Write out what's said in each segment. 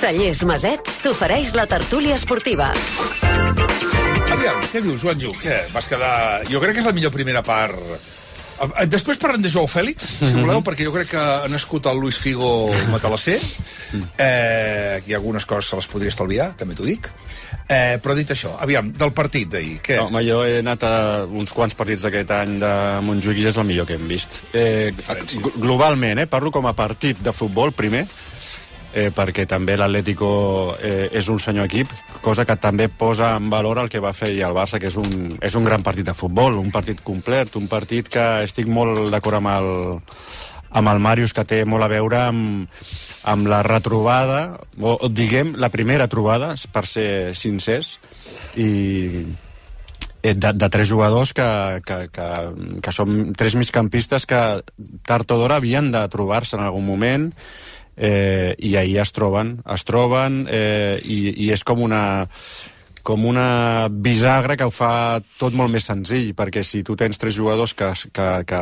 Cellers Maset t'ofereix la tertúlia esportiva. Aviam, què dius, Joanjo? Què? Vas quedar... Jo crec que és la millor primera part. Eh, Després parlem de Joao Fèlix, si voleu, perquè jo crec que ha nascut el Luis Figo Matalasser. Eh, hi ha algunes coses que les podria estalviar, també t'ho dic. Eh, però dit això, aviam, del partit d'ahir, què? No, home, jo he anat a uns quants partits d'aquest any de Montjuïc i és el millor que hem vist. Eh, globalment, eh, parlo com a partit de futbol, primer, eh, perquè també l'Atlético eh, és un senyor equip, cosa que també posa en valor el que va fer ahir el Barça, que és un, és un gran partit de futbol, un partit complet, un partit que estic molt d'acord amb el, amb el Màrius, que té molt a veure amb, amb la retrobada, o o diguem, la primera trobada, per ser sincers, i eh, de, de tres jugadors que, que, que, que són tres migcampistes que tard o d'hora havien de trobar-se en algun moment eh, i ahir es troben, es troben eh, i, i és com una com una bisagra que ho fa tot molt més senzill, perquè si tu tens tres jugadors que, que, que,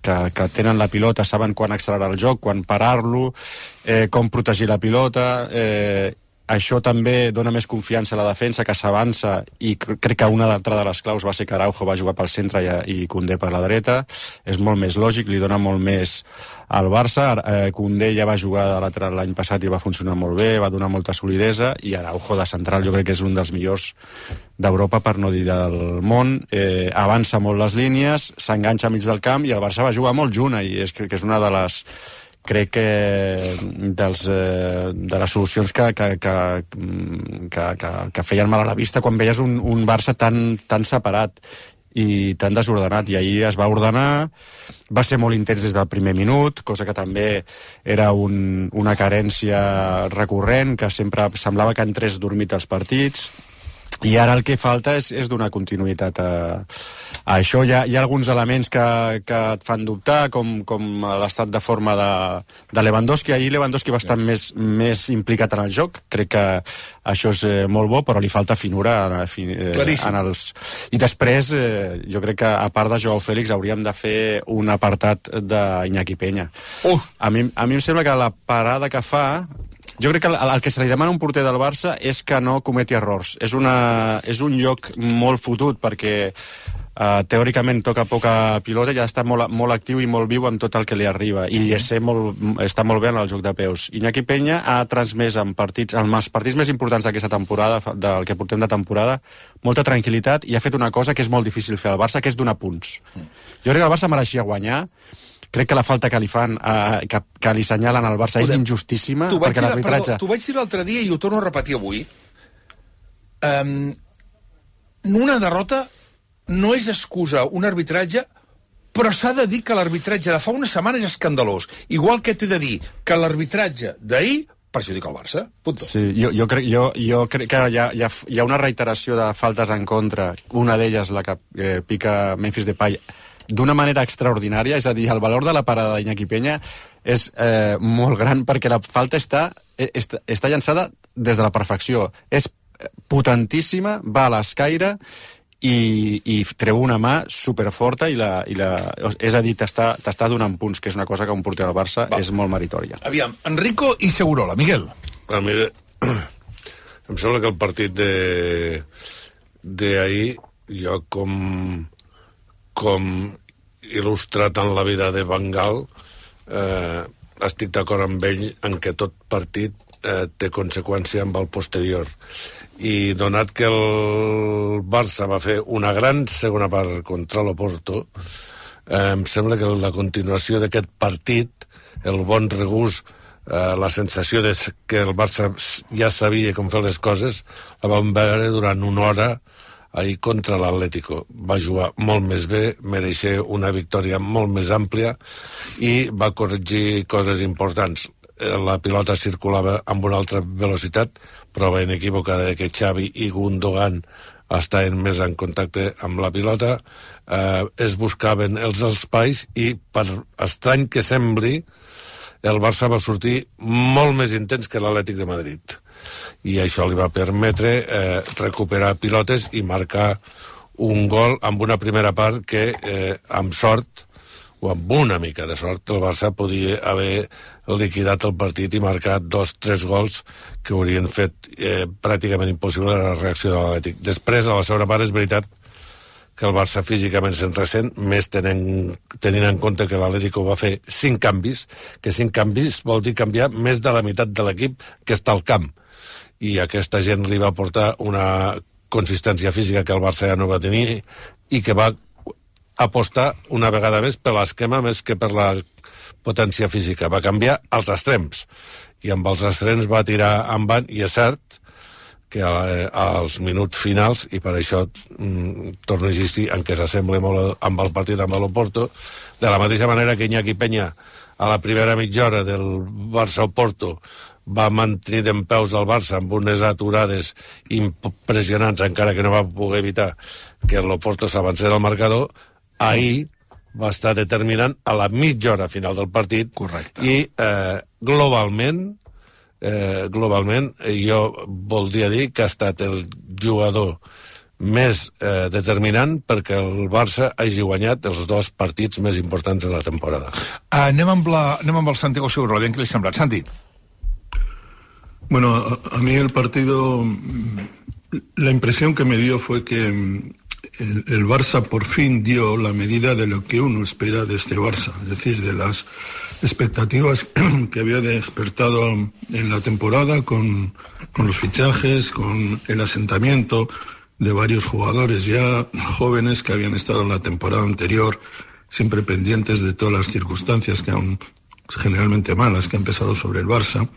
que, que tenen la pilota, saben quan accelerar el joc, quan parar-lo, eh, com protegir la pilota, eh, això també dona més confiança a la defensa, que s'avança, i cr- crec que una d'altra de les claus va ser que Araujo va jugar pel centre i, i Koundé per la dreta. És molt més lògic, li dona molt més al Barça. Eh, Koundé ja va jugar de lateral l'any passat i va funcionar molt bé, va donar molta solidesa, i Araujo de central jo crec que és un dels millors d'Europa, per no dir del món. Eh, avança molt les línies, s'enganxa mig del camp, i el Barça va jugar molt junt, i és, que és una de les crec que dels, eh, de les solucions que, que, que, que, que, que feien mal a la vista quan veies un, un Barça tan, tan separat i tan desordenat, i ahir es va ordenar, va ser molt intens des del primer minut, cosa que també era un, una carència recurrent, que sempre semblava que entrés dormit als partits, i ara el que falta és, és donar continuïtat a, a això. Hi ha, hi ha alguns elements que, que et fan dubtar, com, com l'estat de forma de, de Lewandowski. Ahir Lewandowski va estar més, més implicat en el joc. Crec que això és eh, molt bo, però li falta finura en, eh, Claríssim. en els... I després, eh, jo crec que a part de Joao Fèlix hauríem de fer un apartat d'Iñaki Peña. Uh. A mi, a mi em sembla que la parada que fa jo crec que el, el que se li demana un porter del Barça és que no cometi errors. És, una, és un lloc molt fotut perquè uh, teòricament toca poca pilota i ha estat molt, molt actiu i molt viu amb tot el que li arriba i ser molt, està molt bé en el joc de peus. Iñaki Peña ha transmès en partits, en els partits més importants d'aquesta temporada, del que portem de temporada, molta tranquil·litat i ha fet una cosa que és molt difícil fer al Barça, que és donar punts. Jo crec que el Barça mereixia guanyar, crec que la falta que li fan, eh, que, que li senyalen al Barça és Joder, injustíssima, vaig, perquè l'arbitratge... t'ho vaig dir l'altre dia i ho torno a repetir avui. Um, una derrota no és excusa un arbitratge però s'ha de dir que l'arbitratge de fa una setmana és escandalós. Igual que t'he de dir que l'arbitratge d'ahir perjudica el Barça. Punto. Sí, jo, jo, crec, jo, jo crec que hi ha, hi, ha, hi ha una reiteració de faltes en contra, una d'elles la que eh, pica Memphis Depay, d'una manera extraordinària, és a dir, el valor de la parada d'Iñaki Peña és eh, molt gran perquè la falta està, eh, està, està llançada des de la perfecció. És potentíssima, va a l'escaire i, i treu una mà superforta i la, i la, és a dir, t'està t'està donant punts, que és una cosa que un porter del Barça Va. és molt meritòria. Aviam, Enrico i Segurola. Miguel. A mi, em sembla que el partit de d'ahir, jo com, com il·lustrat en la vida de Bengal, eh, estic d'acord amb ell en que tot partit eh, té conseqüència amb el posterior. I donat que el Barça va fer una gran segona part contra l'Oporto, eh, em sembla que la continuació d'aquest partit, el bon regús, eh, la sensació de que el Barça ja sabia com fer les coses, la vam veure durant una hora ahir contra l'Atlético. Va jugar molt més bé, mereixer una victòria molt més àmplia i va corregir coses importants. Eh, La pilota circulava amb una altra velocitat, prova inequívoca de que Xavi i Gundogan estaven més en contacte amb la pilota, eh, es buscaven els espais i, per estrany que sembli, el Barça va sortir molt més intens que l'Atlètic de Madrid. I això li va permetre eh, recuperar pilotes i marcar un gol amb una primera part que, eh, amb sort, o amb una mica de sort, el Barça podia haver liquidat el partit i marcat dos, tres gols que haurien fet eh, pràcticament impossible la reacció de l'Atlètic. Després, a la segona part, és veritat que el Barça físicament se'n ressent, més tenint, tenint en compte que l'Atlético va fer cinc canvis, que cinc canvis vol dir canviar més de la meitat de l'equip que està al camp. I aquesta gent li va portar una consistència física que el Barça ja no va tenir i que va apostar una vegada més per l'esquema més que per la potència física. Va canviar els extrems i amb els extrems va tirar en van i és cert que a, als minuts finals, i per això mm, torno a insistir en que s'assembla molt amb el partit amb l'Oporto, de la mateixa manera que Iñaki Peña a la primera mitja hora del Barça-Oporto va mantenir d'en peus el Barça amb unes aturades impressionants, encara que no va poder evitar que l'Oporto s'avancés al marcador, ahir va estar determinant a la mitja hora final del partit Correcte. i eh, globalment eh, globalment, jo voldria dir que ha estat el jugador més eh, determinant perquè el Barça hagi guanyat els dos partits més importants de la temporada. Uh, anem, amb la, anem amb el Santiago Seguro, aviam què li ha semblat. Santi. Bueno, a, a mí el partido, la impresión que me dio fue que mm, el, el Barça por fin dio la medida de lo que uno espera de este Barça, es decir, de las expectativas que había despertado en la temporada con, con los fichajes, con el asentamiento de varios jugadores ya jóvenes que habían estado en la temporada anterior, siempre pendientes de todas las circunstancias que han generalmente malas que han empezado sobre el Barça.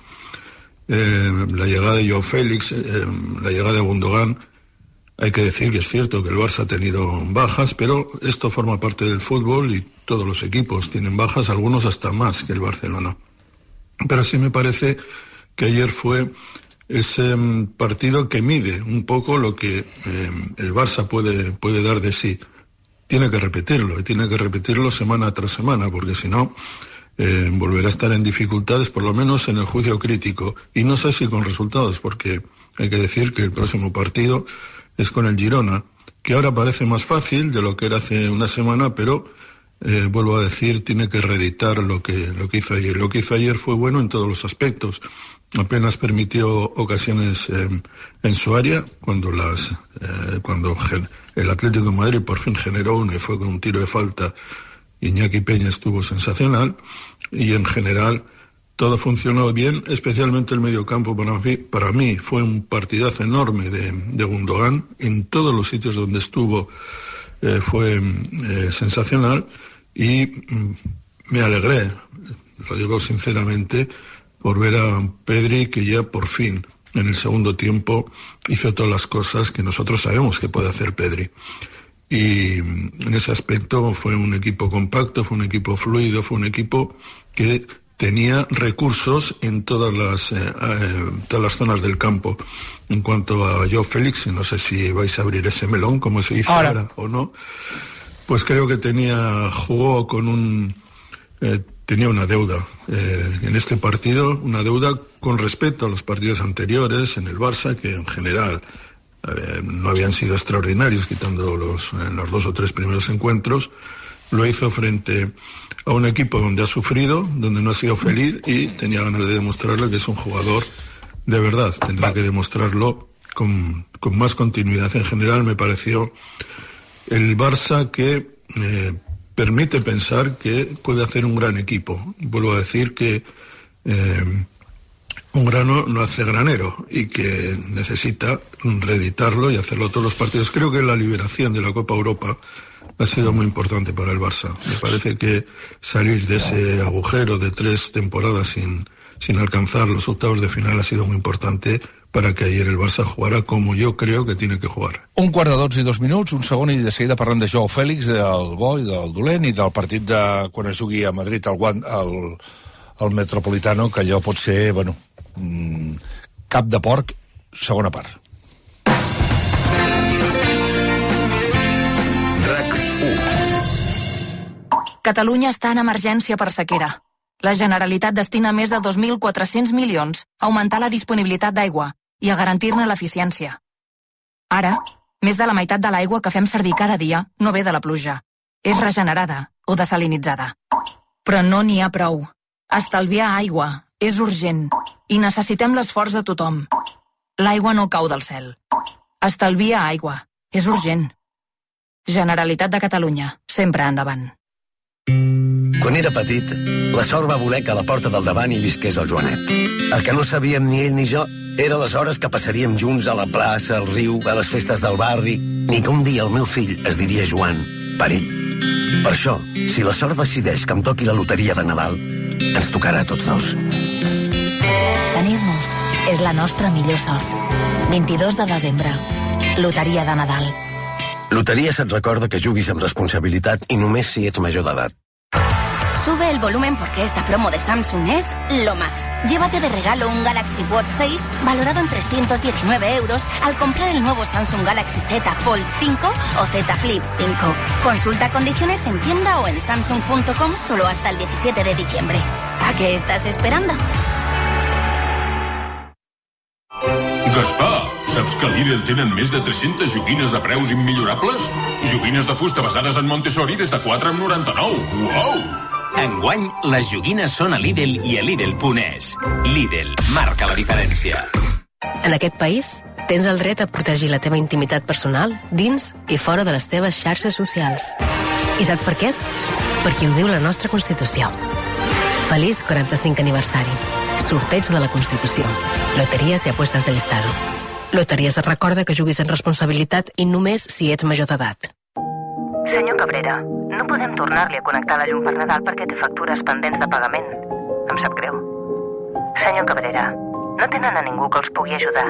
Eh, la llegada de Joe Félix, eh, la llegada de Gundogan, hay que decir que es cierto que el Barça ha tenido bajas, pero esto forma parte del fútbol y todos los equipos tienen bajas, algunos hasta más que el Barcelona. Pero sí me parece que ayer fue ese mm, partido que mide un poco lo que eh, el Barça puede, puede dar de sí. Tiene que repetirlo, y tiene que repetirlo semana tras semana, porque si no, eh, volverá a estar en dificultades, por lo menos en el juicio crítico. Y no sé si con resultados, porque hay que decir que el próximo partido es con el Girona, que ahora parece más fácil de lo que era hace una semana, pero eh, vuelvo a decir, tiene que reeditar lo que, lo que hizo ayer. Lo que hizo ayer fue bueno en todos los aspectos. Apenas permitió ocasiones eh, en su área, cuando, las, eh, cuando el Atlético de Madrid por fin generó una y fue con un tiro de falta. Iñaki Peña estuvo sensacional y en general todo funcionó bien, especialmente el mediocampo para mí, para mí fue un partidazo enorme de, de Gundogan, en todos los sitios donde estuvo eh, fue eh, sensacional y mm, me alegré, lo digo sinceramente, por ver a Pedri que ya por fin en el segundo tiempo hizo todas las cosas que nosotros sabemos que puede hacer Pedri. Y mm, en ese aspecto fue un equipo compacto, fue un equipo fluido, fue un equipo que tenía recursos en todas las, eh, eh, todas las zonas del campo. En cuanto a Joe Félix, no sé si vais a abrir ese melón, como se dice ahora, ahora o no, pues creo que tenía, jugó con un, eh, tenía una deuda eh, en este partido, una deuda con respecto a los partidos anteriores en el Barça, que en general no habían sido extraordinarios, quitando los, los dos o tres primeros encuentros, lo hizo frente a un equipo donde ha sufrido, donde no ha sido feliz y tenía ganas de demostrarle que es un jugador de verdad. Tendrá que demostrarlo con, con, más continuidad. En general me pareció el Barça que eh, permite pensar que puede hacer un gran equipo. Vuelvo a decir que eh, un grano no hace granero y que necesita reeditarlo y hacerlo todos los partidos. Creo que la liberación de la Copa Europa ha sido muy importante para el Barça. Me parece que salir de ese agujero de tres temporadas sin, sin alcanzar los octavos de final ha sido muy importante para que ayer el Barça jugara como yo creo que tiene que jugar. Un quart de 12 i dos minuts, un segon i de seguida parlem de Joao Fèlix, del bo i del dolent i del partit de quan es jugui a Madrid al, al, al Metropolitano, que allò pot ser, bueno, mm, cap de porc, segona part. Catalunya està en emergència per sequera. La Generalitat destina més de 2.400 milions a augmentar la disponibilitat d'aigua i a garantir-ne l'eficiència. Ara, més de la meitat de l'aigua que fem servir cada dia no ve de la pluja. és regenerada o desalinitzada. Però no n'hi ha prou. Estalviar aigua és urgent i necessitem l'esforç de tothom. L'aigua no cau del cel. Estalvia aigua. És urgent. Generalitat de Catalunya. Sempre endavant. Quan era petit, la sort va voler que a la porta del davant hi visqués el Joanet. El que no sabíem ni ell ni jo era les hores que passaríem junts a la plaça, al riu, a les festes del barri, ni que un dia el meu fill es diria Joan, per ell. Per això, si la sort decideix que em toqui la loteria de Nadal, ens tocarà a tots dos. Tenir-nos és la nostra millor sort. 22 de desembre. Loteria de Nadal. Loteries et recorda que juguis amb responsabilitat i només si ets major d'edat. Sube el volumen porque esta promo de Samsung es lo más. Llévate de regalo un Galaxy Watch 6 valorado en 319 euros al comprar el nuevo Samsung Galaxy Z Fold 5 o Z Flip 5. Consulta condiciones en tienda o en samsung.com solo hasta el 17 de diciembre. ¿A qué estás esperando? Gaspar, saps que Lidl tenen més de 300 joguines a preus immillorables? Joguines de fusta basades en Montessori des de 4,99. Uau! Enguany, les joguines són a Lidl i a Lidl.es. Lidl marca la diferència. En aquest país, tens el dret a protegir la teva intimitat personal dins i fora de les teves xarxes socials. I saps per què? Perquè ho diu la nostra Constitució. Feliç 45 aniversari. Sorteig de la Constitució. Loteries i apuestes de l'Estado. Loteries et recorda que juguis en responsabilitat i només si ets major d'edat. Senyor Cabrera, podem tornar-li a connectar la llum per Nadal perquè té factures pendents de pagament. Em sap greu. Senyor Cabrera, no tenen a ningú que els pugui ajudar.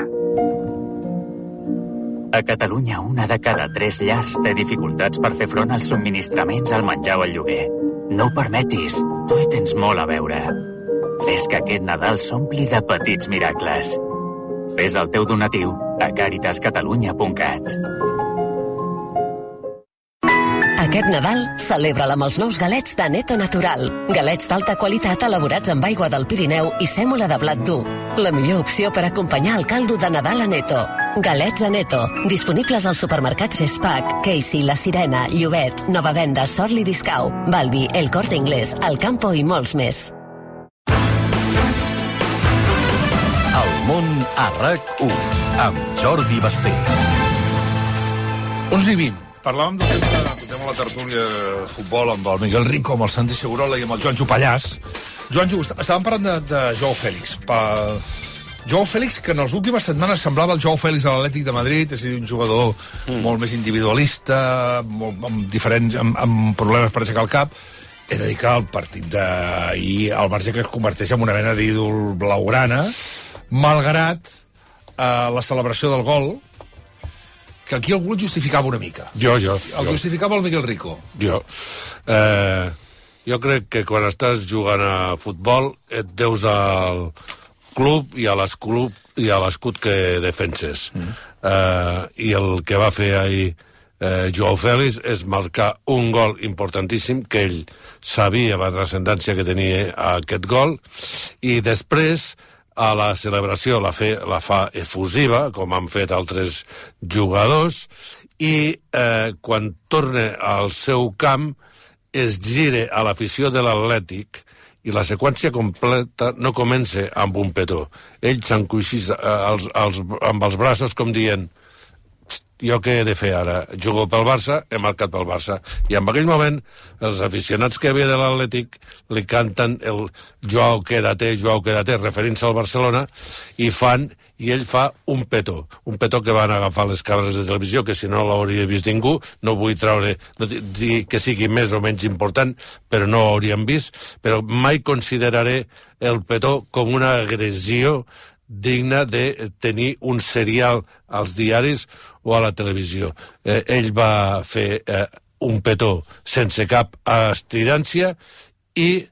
A Catalunya, una de cada tres llars té dificultats per fer front als subministraments, al menjar o al lloguer. No ho permetis, tu hi tens molt a veure. Fes que aquest Nadal s'ompli de petits miracles. Fes el teu donatiu a caritascatalunya.cat. Aquest Nadal celebra-la amb els nous galets de Neto Natural. Galets d'alta qualitat elaborats amb aigua del Pirineu i sèmola de blat dur. La millor opció per acompanyar el caldo de Nadal a Neto. Galets a Neto, disponibles als supermercats Gespac, Casey, La Sirena, Llobet, Nova Venda, Sorli Discau, Balbi, El Corte Inglés, El Campo i molts més. El món a RAC1 amb Jordi Basté. 11 i 20. Parlàvem del de la tertúlia de futbol amb el Miguel Rico, amb el Santi Segurola i amb el Joan Pallàs. Joan estàvem parlant de, de Joao Fèlix. Pa... Joao Fèlix, que en les últimes setmanes semblava el Joao Fèlix de l'Atlètic de Madrid, és a dir, un jugador mm. molt més individualista, molt, amb, diferents, amb, amb problemes per aixecar el cap, he de dir que el partit d'ahir, el marge que es converteix en una mena d'ídol blaugrana, malgrat eh, la celebració del gol, que aquí algú el justificava una mica. Jo, jo. El jo. justificava el Miguel Rico. Jo. Eh, jo crec que quan estàs jugant a futbol et deus al club i a l'escut i a l'escut que defenses. Mm. Eh, I el que va fer ahir eh, Joao Fèlix és marcar un gol importantíssim que ell sabia la transcendència que tenia aquest gol i després a la celebració la, fe, la fa efusiva, com han fet altres jugadors, i eh, quan torna al seu camp es gire a l'afició de l'Atlètic i la seqüència completa no comença amb un petó. Ell s'encuixís eh, amb els braços com dient jo què he de fer ara? Jugo pel Barça, he marcat pel Barça. I en aquell moment, els aficionats que havia de l'Atlètic li canten el Joao, quédate, Joao, quédate, referint-se al Barcelona, i fan, i ell fa un petó. Un petó que van agafar les càmeres de televisió, que si no l'hauria vist ningú, no vull treure, no dir que sigui més o menys important, però no ho hauríem vist, però mai consideraré el petó com una agressió digna de tenir un serial als diaris o a la televisió. Eh, ell va fer eh, un petó sense cap estirància i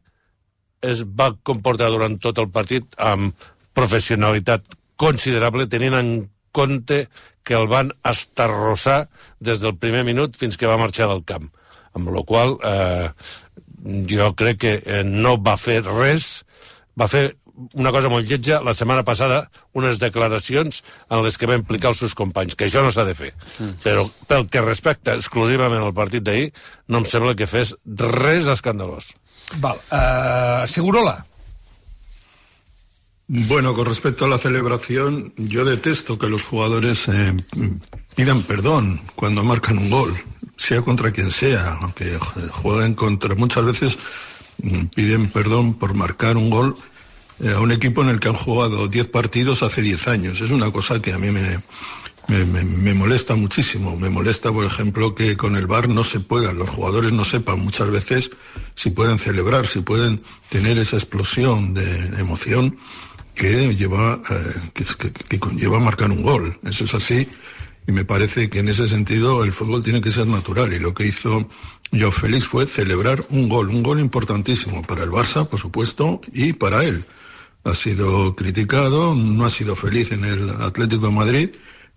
es va comportar durant tot el partit amb professionalitat considerable, tenint en compte que el van estarrossar des del primer minut fins que va marxar del camp. Amb la qual eh, jo crec que eh, no va fer res, va fer una cosa molt lletja, la setmana passada unes declaracions en les que va implicar els seus companys, que això no s'ha de fer. Mm. Però pel que respecta exclusivament al partit d'ahir, no em sembla que fes res escandalós. Val, uh, Segurola. Bueno, con respecto a la celebración, yo detesto que los jugadores eh, pidan perdón cuando marcan un gol, sea contra quien sea, aunque jueguen contra. Muchas veces mm, piden perdón por marcar un gol a un equipo en el que han jugado 10 partidos hace 10 años. Es una cosa que a mí me, me, molesta muchísimo. Me molesta, por ejemplo, que con el VAR no se puedan, los jugadores no sepan muchas veces si pueden celebrar, si pueden tener esa explosión de emoción que lleva eh, que, conlleva marcar un gol. Eso es así y me parece que en ese sentido el fútbol tiene que ser natural y lo que hizo Joao Félix fue celebrar un gol, un gol importantísimo para el Barça, por supuesto, y para él. Ha sido criticado, no ha sido feliz en el Atlético de Madrid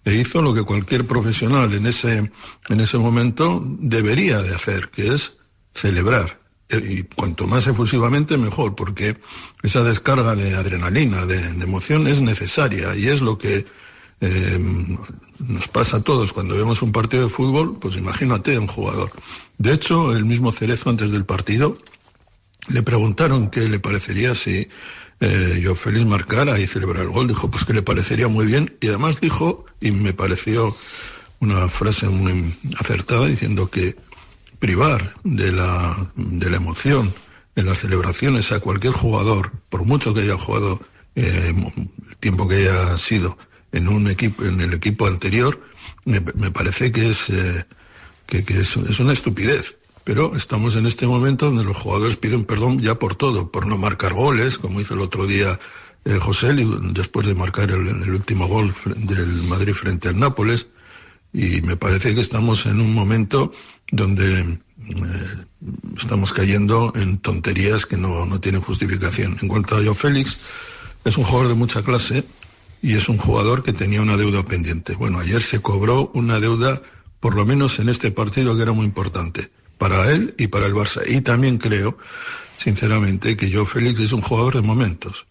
e hizo lo que cualquier profesional en ese, en ese momento debería de hacer, que es celebrar y cuanto más efusivamente mejor, porque esa descarga de adrenalina, de, emoción es necesaria y es lo que eh, nos pasa a todos cuando vemos un partido de fútbol, pues imagínate un jugador. De hecho, el mismo Cerezo antes del partido le preguntaron qué le parecería si eh, yo feliz marcara y celebrar el gol. Dijo, pues que le parecería muy bien y además dijo, y me pareció una frase muy acertada, diciendo que privar de la, de la emoción en las celebraciones a cualquier jugador, por mucho que haya jugado eh, el tiempo que haya sido en un equipo, en el equipo anterior, me, parece que es eh, que, es, una estupidez. Pero estamos en este momento donde los jugadores piden perdón ya por todo, por no marcar goles, como hizo el otro día eh, José, después de marcar el, último gol del Madrid frente al Nápoles. Y me parece que estamos en un momento donde eh, estamos cayendo en tonterías que no, no, tienen justificación. En cuanto a Joe Félix, es un jugador de mucha clase y es un jugador que tenía una deuda pendiente. Bueno, ayer se cobró una deuda, por lo menos en este partido, que era muy importante para él y para el Barça. Y también creo, sinceramente, que Joe Félix es un jugador de momentos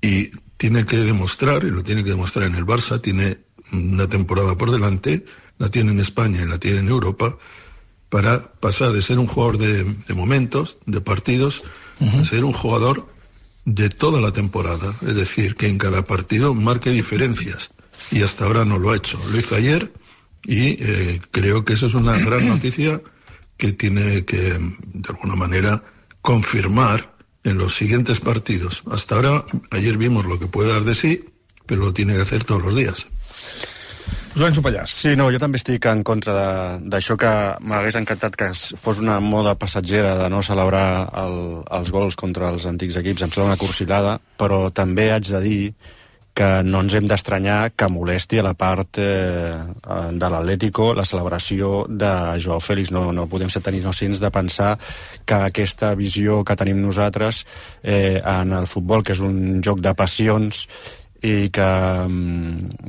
y tiene que demostrar, y lo tiene que demostrar en el Barça, tiene una temporada por delante, la tiene en España y la tiene en Europa, para pasar de ser un jugador de, de momentos, de partidos, uh -huh. a ser un jugador de toda la temporada. Es decir, que en cada partido marque diferencias. Y hasta ahora no lo ha hecho. Lo hizo ayer y eh, creo que eso es una gran noticia que tiene que, de alguna manera, confirmar en los siguientes partidos. Hasta ahora, ayer vimos lo que puede dar de sí, pero lo tiene que hacer todos los días. Joan Sopallàs. Sí, no, jo també estic en contra d'això que m'hagués encantat que fos una moda passatgera de no celebrar el, els gols contra els antics equips. Em sembla una cursilada, però també haig de dir que no ens hem d'estranyar que molesti a la part eh, de l'Atlético la celebració de Joao Félix. No, no podem ser tan innocents de pensar que aquesta visió que tenim nosaltres eh, en el futbol, que és un joc de passions, i que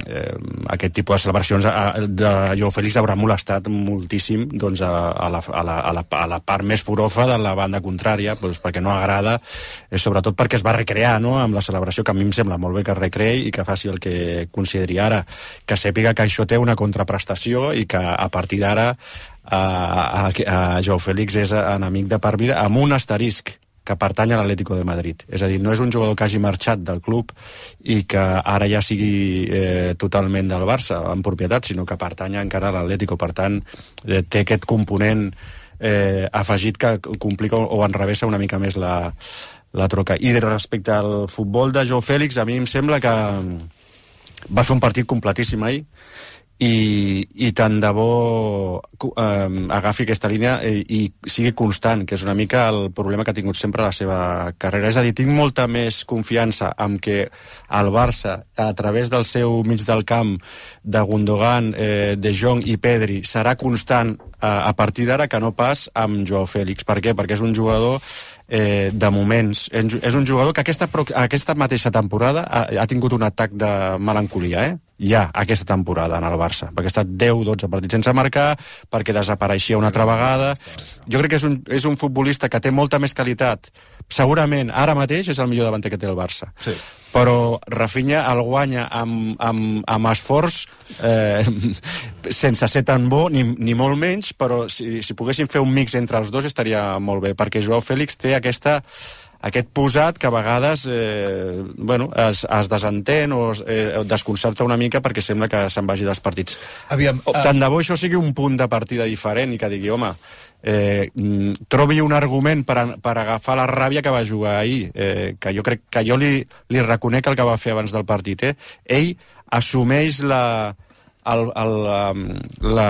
eh, aquest tipus de celebracions de Jo Félix haurà molestat moltíssim doncs, a, a, la, a, la, a, la, a la part més forofa de la banda contrària doncs, perquè no agrada, eh, sobretot perquè es va recrear no? amb la celebració que a mi em sembla molt bé que es recreï i que faci el que consideri ara que sàpiga que això té una contraprestació i que a partir d'ara a, a, a Joao Félix és enemic de per vida amb un asterisc que pertany a l'Atlético de Madrid. És a dir, no és un jugador que hagi marxat del club i que ara ja sigui eh, totalment del Barça en propietat, sinó que pertany encara a l'Atlético. Per tant, eh, té aquest component eh, afegit que complica o, o enrevessa una mica més la, la troca. I respecte al futbol de Joe Fèlix, a mi em sembla que va fer un partit completíssim ahir, i, i tant de bo eh, agafi aquesta línia i, i sigui constant, que és una mica el problema que ha tingut sempre a la seva carrera. És a dir, tinc molta més confiança en que el Barça, a través del seu mig del camp de Gundogan, eh, De Jong i Pedri, serà constant eh, a partir d'ara que no pas amb Joao Fèlix. Per què? Perquè és un jugador eh, de moments. És un jugador que aquesta, aquesta mateixa temporada ha, ha tingut un atac de melancolia, eh? Ja aquesta temporada en el Barça, perquè ha estat 10-12 partits sense marcar, perquè desapareixia una altra vegada. Jo crec que és un, és un futbolista que té molta més qualitat. Segurament, ara mateix, és el millor davanter que té el Barça. Sí. Però Rafinha el guanya amb, amb, amb esforç eh, sense ser tan bo, ni, ni molt menys, però si, si poguessin fer un mix entre els dos estaria molt bé, perquè Joao Fèlix té aquesta aquest posat que a vegades eh, bueno, es, es desentén o es, eh, desconcerta una mica perquè sembla que se'n vagi dels partits. Aviam, O, Tant de bo això sigui un punt de partida diferent i que digui, home, eh, mm, trobi un argument per, a, per agafar la ràbia que va jugar ahir, eh, que jo crec que jo li, li reconec el que va fer abans del partit. Eh? Ell assumeix la, el, el, um, la,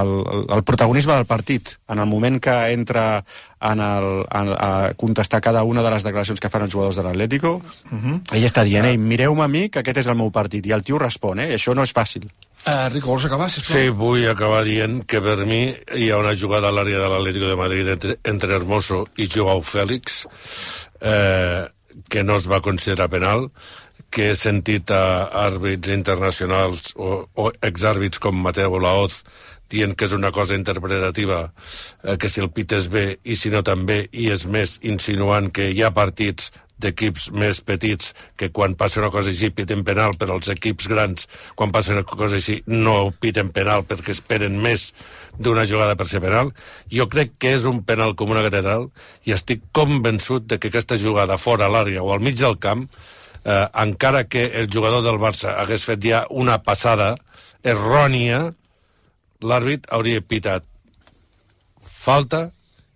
el, el protagonisme del partit en el moment que entra en el, en, a contestar cada una de les declaracions que fan els jugadors de l'Atlético Mhm. ell està dient, ei, mireu-me a mi que aquest és el meu partit i el tio respon, eh? això no és fàcil Uh, Rico, vols acabar, sisplau? Sí, vull acabar dient que per mi hi ha una jugada a l'àrea de l'Atlético de Madrid entre, entre Hermoso i Joao Fèlix eh, que no es va considerar penal, que he sentit a àrbits internacionals o, o exàrbits com Mateo Laoz dient que és una cosa interpretativa, eh, que si el pites bé i si no també, i és més, insinuant que hi ha partits d'equips més petits que quan passa una cosa així piten penal, però els equips grans, quan passa una cosa així, no piten penal perquè esperen més d'una jugada per ser penal. Jo crec que és un penal com una catedral i estic convençut de que aquesta jugada fora l'àrea o al mig del camp, eh, encara que el jugador del Barça hagués fet ja una passada errònia, l'àrbit hauria pitat falta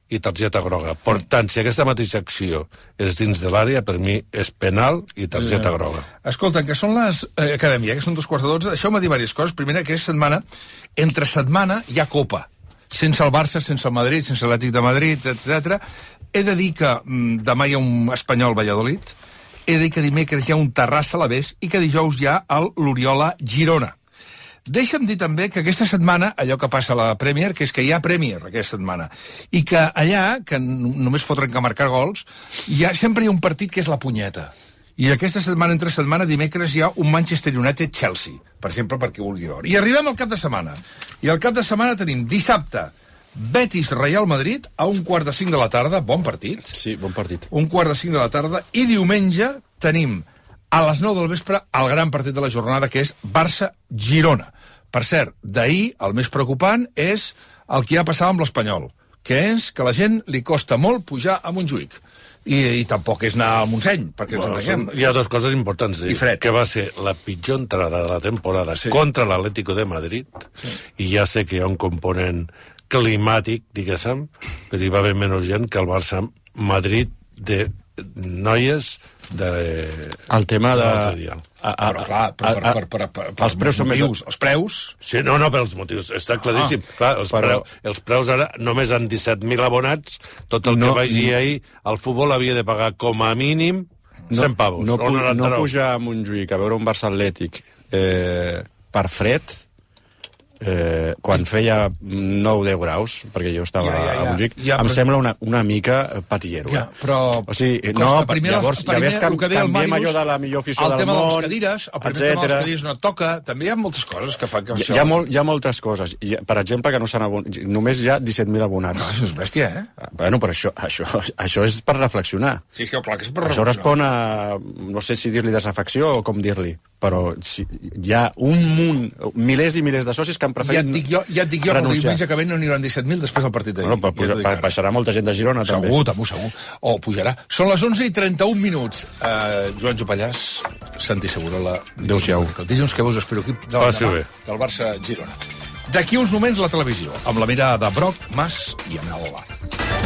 i targeta groga. Per tant, si aquesta mateixa acció és dins de l'àrea, per mi és penal i targeta Ja. groga. Escolta, que són les... Eh, acadèmia, que són dos quarts de dotze. Deixeu-me dir diverses coses. Primera, que és setmana... Entre setmana hi ha Copa. Sense el Barça, sense el Madrid, sense l'Atlètic de Madrid, etc. He de dir que mm, demà hi ha un espanyol Valladolid. He de que dimecres hi ha un Terrassa a l'Avés i que dijous hi ha el l'Oriola Girona. Deixa'm dir també que aquesta setmana, allò que passa a la Premier, que és que hi ha Premier aquesta setmana, i que allà, que només fotren que marcar gols, hi ha, sempre hi ha un partit que és la punyeta. I aquesta setmana, entre setmana, dimecres, hi ha un Manchester United-Chelsea, per exemple, per qui vulgui veure. I arribem al cap de setmana. I al cap de setmana tenim dissabte, Betis-Real Madrid, a un quart de cinc de la tarda, bon partit. Sí, bon partit. Un quart de cinc de la tarda, i diumenge tenim a les 9 del vespre el gran partit de la jornada, que és Barça-Girona. Per cert, d'ahir el més preocupant és el que ja passava amb l'Espanyol, que és que la gent li costa molt pujar a Montjuïc. I, i tampoc és anar al Montseny, perquè ens Bueno, entenguem. són, hi ha dues coses importants. I fred. Que va ser la pitjor entrada de la temporada sí. contra l'Atlético de Madrid, sí. i ja sé que hi ha un component climàtic, diguéssim, però hi va haver menys gent que el Barça-Madrid de noies de... El tema de... dia. A, a, Però, clar, però, per, per, per, per, per, els preus són més... motius, Els preus... Sí, no, no, per els motius, està claríssim. Ah, Clar, els, però- preu, els preus ara només han 17.000 abonats, tot el No, que vagi no. ahir al futbol havia de pagar com a mínim 100 pavos. No, no 99. pujar a Montjuïc a veure un Barça Atlètic eh, per fred, eh, quan feia 9-10 graus, perquè jo estava Ja, ja, ja. a Montjuïc, Ja, em però- sembla una, una mica patillero. Ja, eh? però... O sigui, costa, no, primer, llavors, primer, ja ves que el que el canviem Màrius, allò de la millor afició el del tema de món, les cadires, el primer tema de les etcètera. cadires no et toca, també hi ha moltes coses que fan que això... hi, ha molt, hi ha moltes coses. Hi per exemple, que no s'han abonat... Només hi ha 17.000 abonats. Ah, això és bèstia, eh? Bueno, però això, això, això és per reflexionar. Sí, sí, clar que és per Això reflexionar. respon a, no sé si dir-li desafecció o com dir-li, però si, hi ha un munt, milers i milers de socis que han Ja preferit et dic jo, ja et dic jo que el renunciar. diumenge que ve no n'hi haurà 17.000 després del partit d'ahir. Bueno, però Ja puja, ara. baixarà molta gent de Girona, també. Segur, també, segur. O pujarà. Són les 11 i 31 minuts. Uh, Joan Jopallàs, Santi Segurola. Adéu-siau. El dilluns que veus espero equip de Passi bé. del Barça Girona. D'aquí uns moments la televisió, amb la mirada de Broc, Mas i Anel.